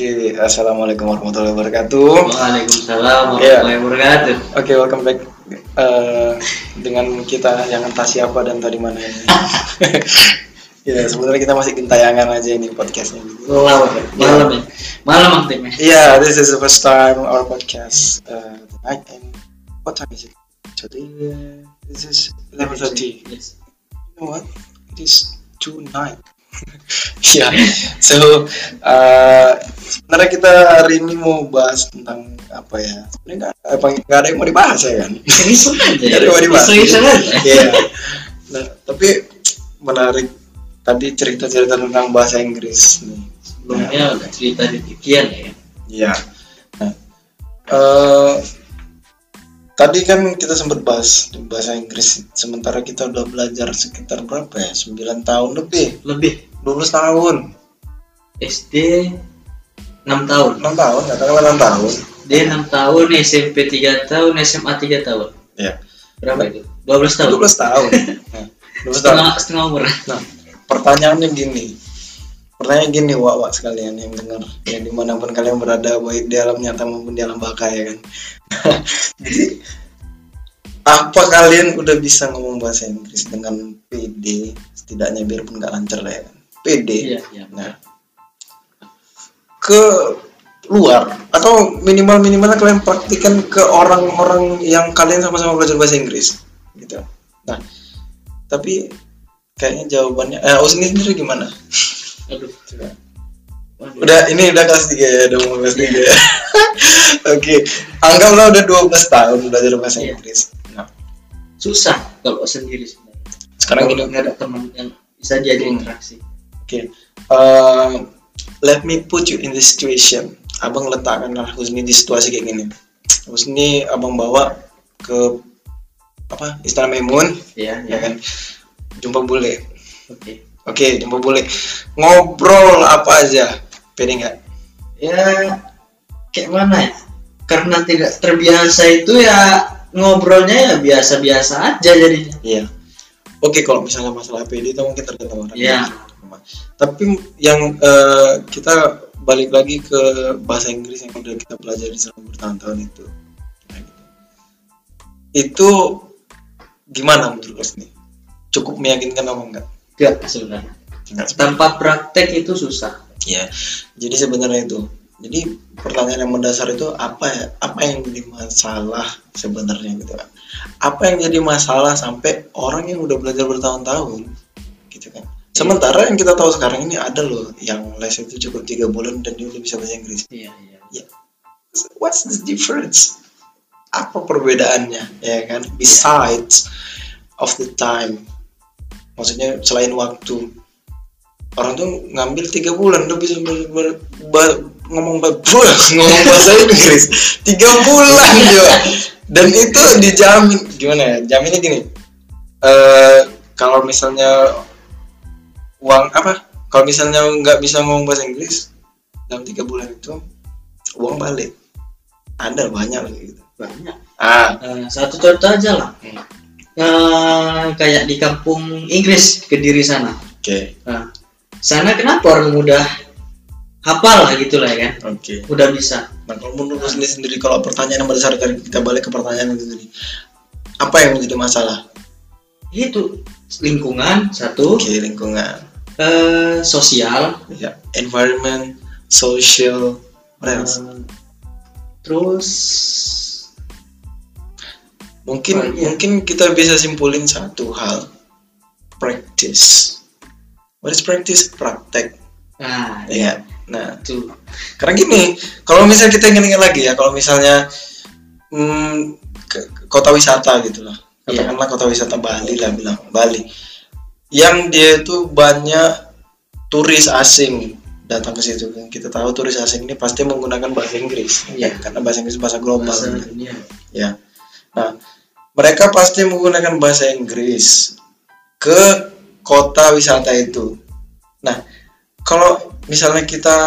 Oke, assalamualaikum warahmatullahi wabarakatuh. Waalaikumsalam Iya. warahmatullahi wabarakatuh. Oke, welcome back eh, dengan kita yang entah siapa dan tadi mana ini. ya, sebenarnya kita masih gentayangan aja ini podcastnya. Malam, malam ya. Malam aktifnya. Yeah, this is the first time our podcast uh, tonight. And what time is it? Today, uh, this is 11:30. Yes. You know what? It is two nine. yeah. So, uh, sebenarnya kita hari ini mau bahas tentang apa ya? Sebenarnya apa nggak ada yang mau dibahas ya kan? Iseng aja. Ada yang mau dibahas. Iya. Nah, tapi menarik tadi cerita-cerita tentang bahasa Inggris nih. Sebelumnya udah cerita di Tikian ya. Iya. Nah, eh, tadi kan kita sempat bahas bahasa Inggris. Sementara kita udah belajar sekitar berapa ya? 9 tahun lebih. Lebih 12 tahun. SD 6 tahun. 6 tahun, katakanlah 6 tahun. Dia 6 tahun, SMP 3 tahun, SMA 3 tahun. Iya. Berapa itu? 12 tahun. 12 tahun. Nah, 12 tahun. Setengah, setengah umur. Nah, pertanyaannya gini. Pertanyaan gini, wak-wak sekalian yang dengar. Ya, di mana pun kalian berada, baik di alam nyata maupun di alam baka ya kan. Jadi, apa kalian udah bisa ngomong bahasa Inggris dengan PD? Setidaknya biarpun nggak lancar lah ya kan. PD. Iya, iya. Nah, ke luar atau minimal minimalnya kalian praktikan ke orang-orang yang kalian sama-sama belajar bahasa Inggris gitu. Nah, tapi kayaknya jawabannya eh Usni sendiri gimana? Aduh. Coba. Waduh. Udah ini udah kelas 3 ya, udah mau kelas 3 ya. Oke, anggaplah udah 12 tahun belajar bahasa Iya. Inggris. Nah, Susah kalau sendiri sebenarnya. sekarang Kalau nggak ada teman yang bisa diajak Hmm. interaksi. Oke, eh, let me put you in this situation. Abang letakkanlah Husni di situasi kayak gini. Husni abang bawa ke apa Istana Maimun, Iya, ya kan? Jumpa bule. Oke. Oke, jumpa bule. Ngobrol apa aja? Pede nggak? ya kayak mana ya karena tidak terbiasa itu ya ngobrolnya ya biasa-biasa aja jadinya Iya. Oke, kalau misalnya masalah PD itu mungkin tergantung orang. Iya. Tapi yang eh, kita balik lagi ke bahasa Inggris yang udah kita pelajari selama bertahun-tahun itu. Itu gimana menurut Husni? Cukup meyakinkan apa enggak? Enggak sebenarnya tanpa praktek itu susah Ya, jadi sebenarnya itu. Jadi pertanyaan yang mendasar itu apa ya? Apa yang jadi masalah sebenarnya gitu kan? Apa yang jadi masalah sampai orang yang udah belajar bertahun-tahun gitu kan? Sementara yang kita tahu sekarang ini ada loh yang les itu cukup tiga bulan dan dia udah bisa bahasa Inggris. iya iya What's the difference? Apa perbedaannya ya kan? Besides of the time, maksudnya selain waktu orang tuh ngambil tiga bulan udah bisa ber- ber- ba- ngomong ba- buh, ngomong bahasa Inggris. Tiga bulan juga dan itu dijamin gimana ya jaminnya gini. Eh kalau misalnya uang apa? Kalau misalnya nggak bisa ngomong bahasa Inggris dalam tiga bulan itu uang balik. Ada banyak lagi gitu. Banyak. Ah. Eh, satu contoh aja lah. Hmm. Eh, kayak di kampung Inggris kediri sana. Oke. Nah, sana kenapa orang mudah hafal lah gitu lah ya kan? Oke. Udah bisa. Nah kalau menurut lu sendiri sendiri kalau pertanyaan yang berdasarkan kita balik ke pertanyaan itu tadi apa yang menjadi masalah? Itu lingkungan satu. Oke lingkungan. Eh, sosial. Ya environment social what else? eh, terus mungkin Oh, iya. mungkin kita bisa simpulin satu hal. Practice. What is practice? Praktek. Nah ya. Nah itu karena gini kalau misalnya kita ingat-ingat lagi ya kalau misalnya hmm, ke- ke kota wisata gitu lah. Iya. katakanlah kota wisata Bali lah bilang Bali. Yang dia itu banyak turis asing datang ke situ. Kita tahu turis asing ini pasti menggunakan bahasa Inggris. Iya. karena bahasa Inggris bahasa global. Bahasa dunia. Ya nah mereka pasti menggunakan bahasa Inggris ke kota wisata itu. Nah kalau misalnya kita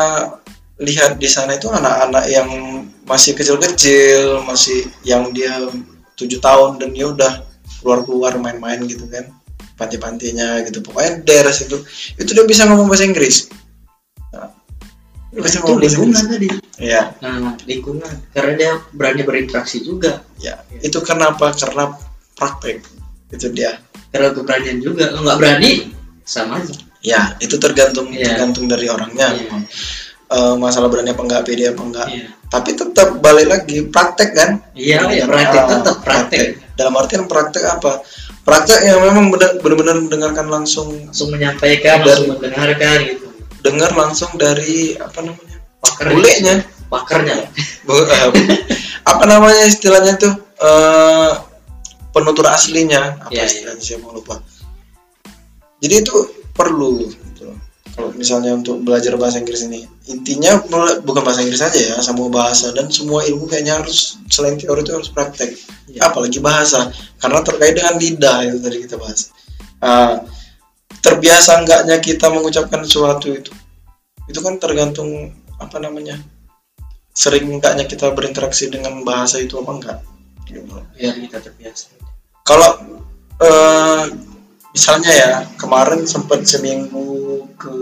lihat di sana itu anak-anak yang masih kecil-kecil masih yang dia tujuh tahun dan dia udah keluar-keluar main-main gitu kan panti-pantinya gitu. Pokoknya daerah situ itu dia bisa ngomong bahasa Inggris itu lingkungan tadi. Ya nah lingkungan. Karena dia berani berinteraksi juga. Ya itu kenapa? Karena praktek. Itu dia. Karena keberanian juga. Kalau nggak berani sama aja. Ya itu tergantung Iya. tergantung dari orangnya. Iya. memang. Eh, masalah berani apa enggak pede apa enggak iya. Tapi tetap balik lagi praktek kan? Iya ya praktek tetap praktek. dalam artian praktek apa? Praktek yang memang benar- benar-benar mendengarkan langsung langsung menyampaikan Dan- langsung mendengarkan gitu dengar langsung dari apa namanya pakar bulenya. Pakarnya Bu- eh, apa namanya istilahnya tuh eh penutur aslinya. Apa Iya, iya. istilahnya saya mau lupa. Jadi itu perlu gitu. kalau misalnya untuk belajar bahasa Inggris ini intinya bukan bahasa Inggris saja ya semua bahasa dan semua ilmu kayaknya harus selain teori itu harus praktek. Iya. apalagi bahasa karena terkait dengan lidah itu tadi kita bahas. Ah, terbiasa enggaknya kita mengucapkan sesuatu itu. Itu kan tergantung apa namanya sering enggaknya kita berinteraksi dengan bahasa itu apa enggak. Biar kita terbiasa. Kalau eh, misalnya ya kemarin sempat seminggu ke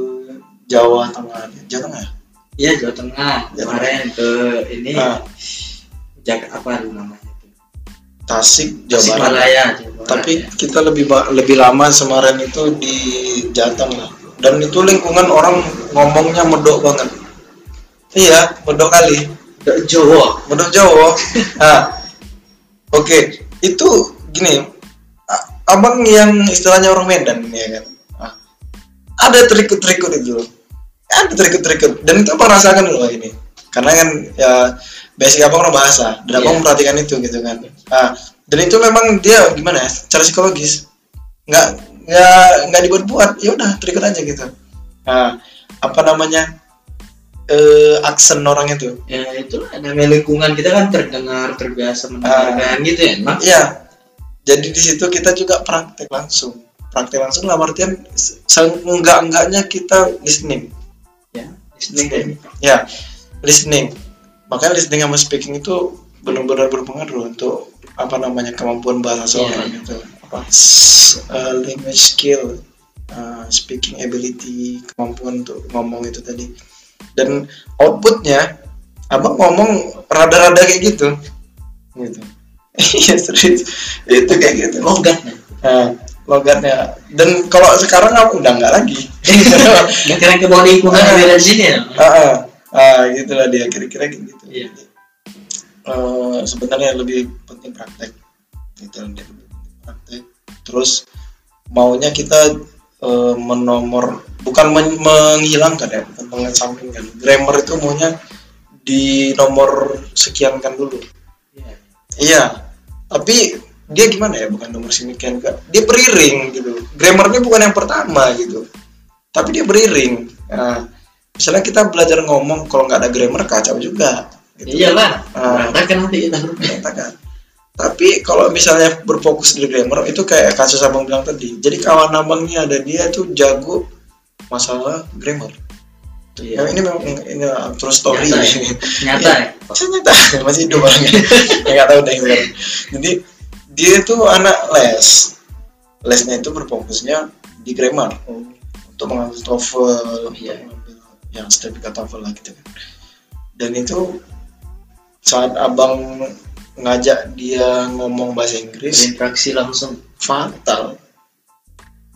Jawa Tengah. Jawa Tengah ya? iya Jawa Tengah. Jawa kemarin ke ini Ah. Jakarta apa namanya itu? Tasik Jawa Barat. Jawa Barat, tapi kita lebih lebih lama kemarin itu di Jateng lah. Dan itu lingkungan orang ngomongnya medok banget. Iya medok kali. Udah Jawa. Medok Jawa. Nah oke itu gini. Abang yang istilahnya orang Medan ya kan? Ah, ada trikut-trikut itu. Ada trikut-trikut. Dan itu abang rasakan loh ini? Karena kan ya basic abang orang bahasa. Dan abang Iya. memperhatikan itu gitu kan. Ah dan itu memang dia gimana ya secara psikologis nggak nggak nggak dibuat-buat ya udah trikut aja gitu nah apa namanya eh aksen orang itu ya itu namanya lingkungan kita kan terdengar terbiasa mendengarkan gitu ya enak Iya. Jadi di situ kita juga praktek langsung. Praktek langsung dalam artian enggak-enggaknya kita listening. ya listening Ya, listening. Makanya listening sama speaking itu benar-benar berpengaruh untuk apa namanya kemampuan bahasa seorang itu. Apa? S- uh, language skill, uh, speaking ability, kemampuan untuk ngomong itu tadi. Dan outputnya, abang ngomong rada-rada kayak gitu, gitu. Iya serius, itu kayak gitu. logatnya Nah, logatnya. Dan kalau sekarang aku udah nggak lagi. yang kira ke bawah lingkungan di sini ya ah, ah, ah, gitulah dia kira-kira kayak gitu. Iya. Eh, sebenarnya lebih penting praktek. Gitu, lebih penting praktek. Terus maunya kita eh, menomor bukan men- menghilangkan ya, bukan mengesampingkan. Grammar itu maunya di nomor sekian kan dulu. Iya. Iya, tapi dia gimana ya? Bukan nomor semikian enggak. Dia beriring gitu. Grammarnya bukan yang pertama gitu. Tapi dia beriring. Nah, misalnya kita belajar ngomong kalau nggak ada grammar kacau juga. Gitu. iyalah Ah. berantakan nanti kita Berantakan. Tapi kalau misalnya berfokus di grammar itu kayak kasus abang bilang tadi. Jadi kawan abangnya ada dia tuh jago masalah grammar. iya Ya, ini memang ini uh, true story. Nyata ya? nyata ya Saya nyata masih hidup orangnya Ya, nggak tahu deh jadi dia itu anak les lesnya itu berfokusnya di grammar untuk mengambil TOEFL Iya. untuk mengambil yang sertifikat TOEFL lah gitu kan dan itu saat abang ngajak dia ngomong bahasa Inggris berinteraksi langsung. fatal.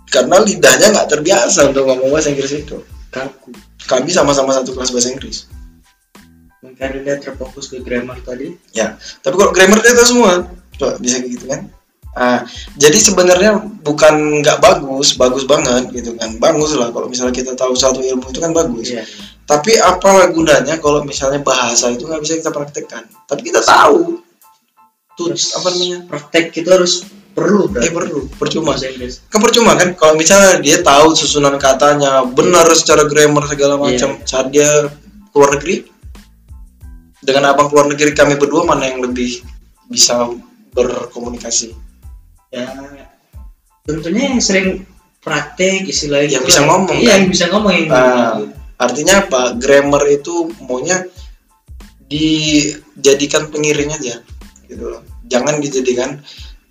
Karena lidahnya nggak terbiasa untuk ngomong bahasa Inggris itu. Kaku. Kami sama-sama satu kelas bahasa Inggris. Karena dia terfokus ke grammar tadi. Ya, tapi kalau grammar dia tahu semua, coba bisa kayak gitu kan? Ah, jadi sebenarnya bukan nggak bagus, bagus banget gitu kan, bagus lah kalau misalnya kita tahu satu ilmu itu kan bagus. iya Tapi apa gunanya kalau misalnya bahasa itu nggak bisa kita praktekkan? Tapi kita tahu, tuh apa namanya? praktek itu harus perlu Eh berarti perlu, percuma. Kan percuma kan kalau misalnya dia tahu susunan katanya benar secara grammar segala macam, saat dia keluar negeri dengan abang keluar negeri kami berdua mana yang lebih bisa berkomunikasi? ya tentunya yang sering praktek istilahnya Yang bisa lah. ngomong, iya kan? yang bisa ngomong yang Nah, artinya apa? Grammar itu maunya dijadikan pengiring aja, gitu loh. Jangan dijadikan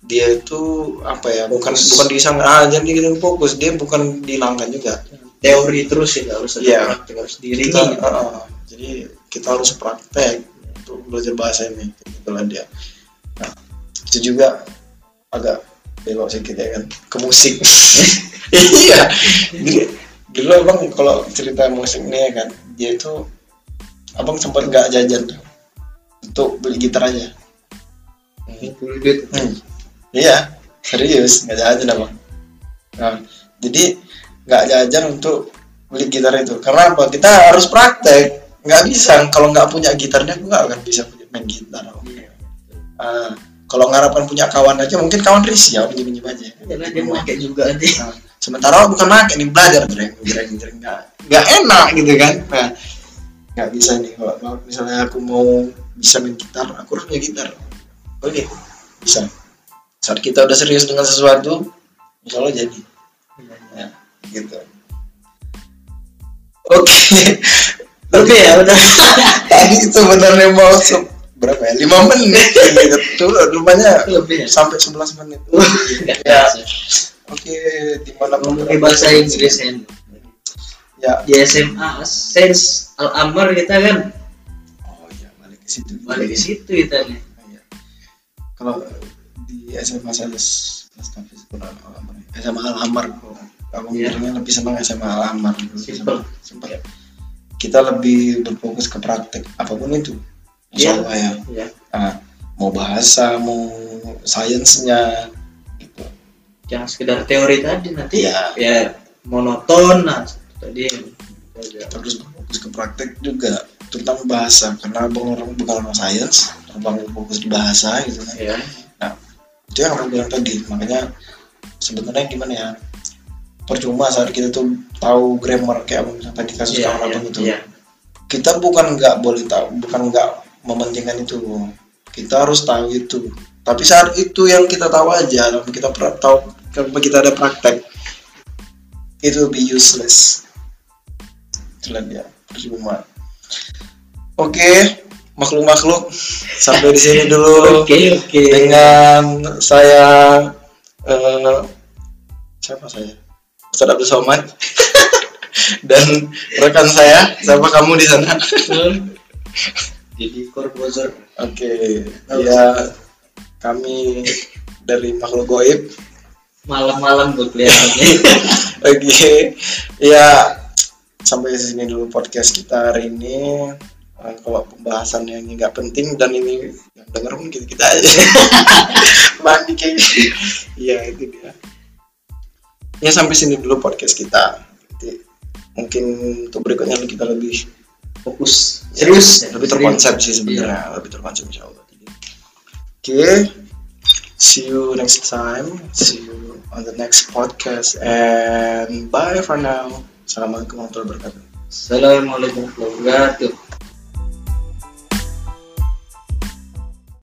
dia itu apa ya? Bukan Fokus. bukan disang ah jangan dijadikan fokus. Dia bukan dihilangkan juga. teori terus ya harus ada Iya. praktek harus diiringi kita, gitu. uh, jadi kita harus praktek untuk belajar bahasa ini itulah dia nah itu juga agak belok sedikit ya kan ke musik iya jadi dulu abang kalau cerita musik nih ya kan dia itu abang sempat nggak jajan tuh untuk beli gitar aja duit Hmm. Iya, serius nggak jajan abang. Nah, jadi nggak jajan untuk beli gitar itu. Karena apa? Kita harus praktek. Nggak bisa kalau nggak punya gitarnya, aku nggak akan bisa main gitar. Abang. Ah, kalau ngarapan punya kawan aja, mungkin kawan risih ya, pinjam pinjam aja. jangan dia pakai juga nanti Nah, sementara bukan pakai nih belajar jreng jreng jreng nggak nggak enak gitu kan. Nah, nggak bisa nih kalau misalnya aku mau bisa main gitar, aku harus punya gitar. Oke, bisa. Saat kita udah serius dengan sesuatu, insya Allah jadi. Ya, gitu. Oke, oke ya udah tadi itu sebenarnya mau berapa ya? Lima menit. Gitu. Rupanya lebih ya sampai 11 menit. Nggak Ya. Oke, di mana ngomongin bahasa Inggris kan Ya. di SMA Sense Al Amar kita kan Oh iya, balik ke situ. balik ke situ kita nih Iya. Kalau di SMA saya kelas tafis kurang Al-Amar. SMA Al-Amar kok. Aku mikirnya lebih senang SMA Al-Amar. Lebih Simple. senang- simple. Kita lebih berfokus ke praktek apa pun itu. Iya. Ya. ya Nah, mau bahasa, mau sainsnya. Jangan sekedar teori tadi nanti Iya. ya monoton nah tadi Kita harus berfokus ke praktek juga terutama bahasa karena abang orang bukan orang sains abang fokus di bahasa gitu kan. Ya itu yang aku bilang tadi makanya sebenarnya gimana ya percuma saat kita tuh tahu grammar kayak abang bilang tadi kasus Iya, kawan iya, abang itu iya. kita bukan nggak boleh tahu bukan nggak mementingkan itu. Kita harus tahu itu. Tapi saat itu yang kita tahu aja dan kita tahu kalau kita ada praktek itu lebih useless. Itulah dia percuma. Oke makhluk-makhluk sampai di sini dulu. Oke oke. Dengan saya eh, siapa saya? Ustadz Abdul Somad. Dan rekan saya siapa kamu di sana? Jadi korposer Oke, ya kami dari makhluk goib. Malam-malam gue kelihatannya Oke, ya sampai di sini dulu podcast kita hari ini. Eh, kalau pembahasan yang nggak penting dan ini yang denger mungkin kita aja. Mandi. Iya itu dia. Ya sampai sini dulu podcast kita. Nanti mungkin untuk berikutnya kita lebih fokus serius ya, lebih terkonsep sih sebenarnya lebih terkonsep insya Allah oke see you next time see you on the next podcast and bye for now. Assalamualaikum warahmatullahi wabarakatuh Assalamualaikum warahmatullahi wabarakatuh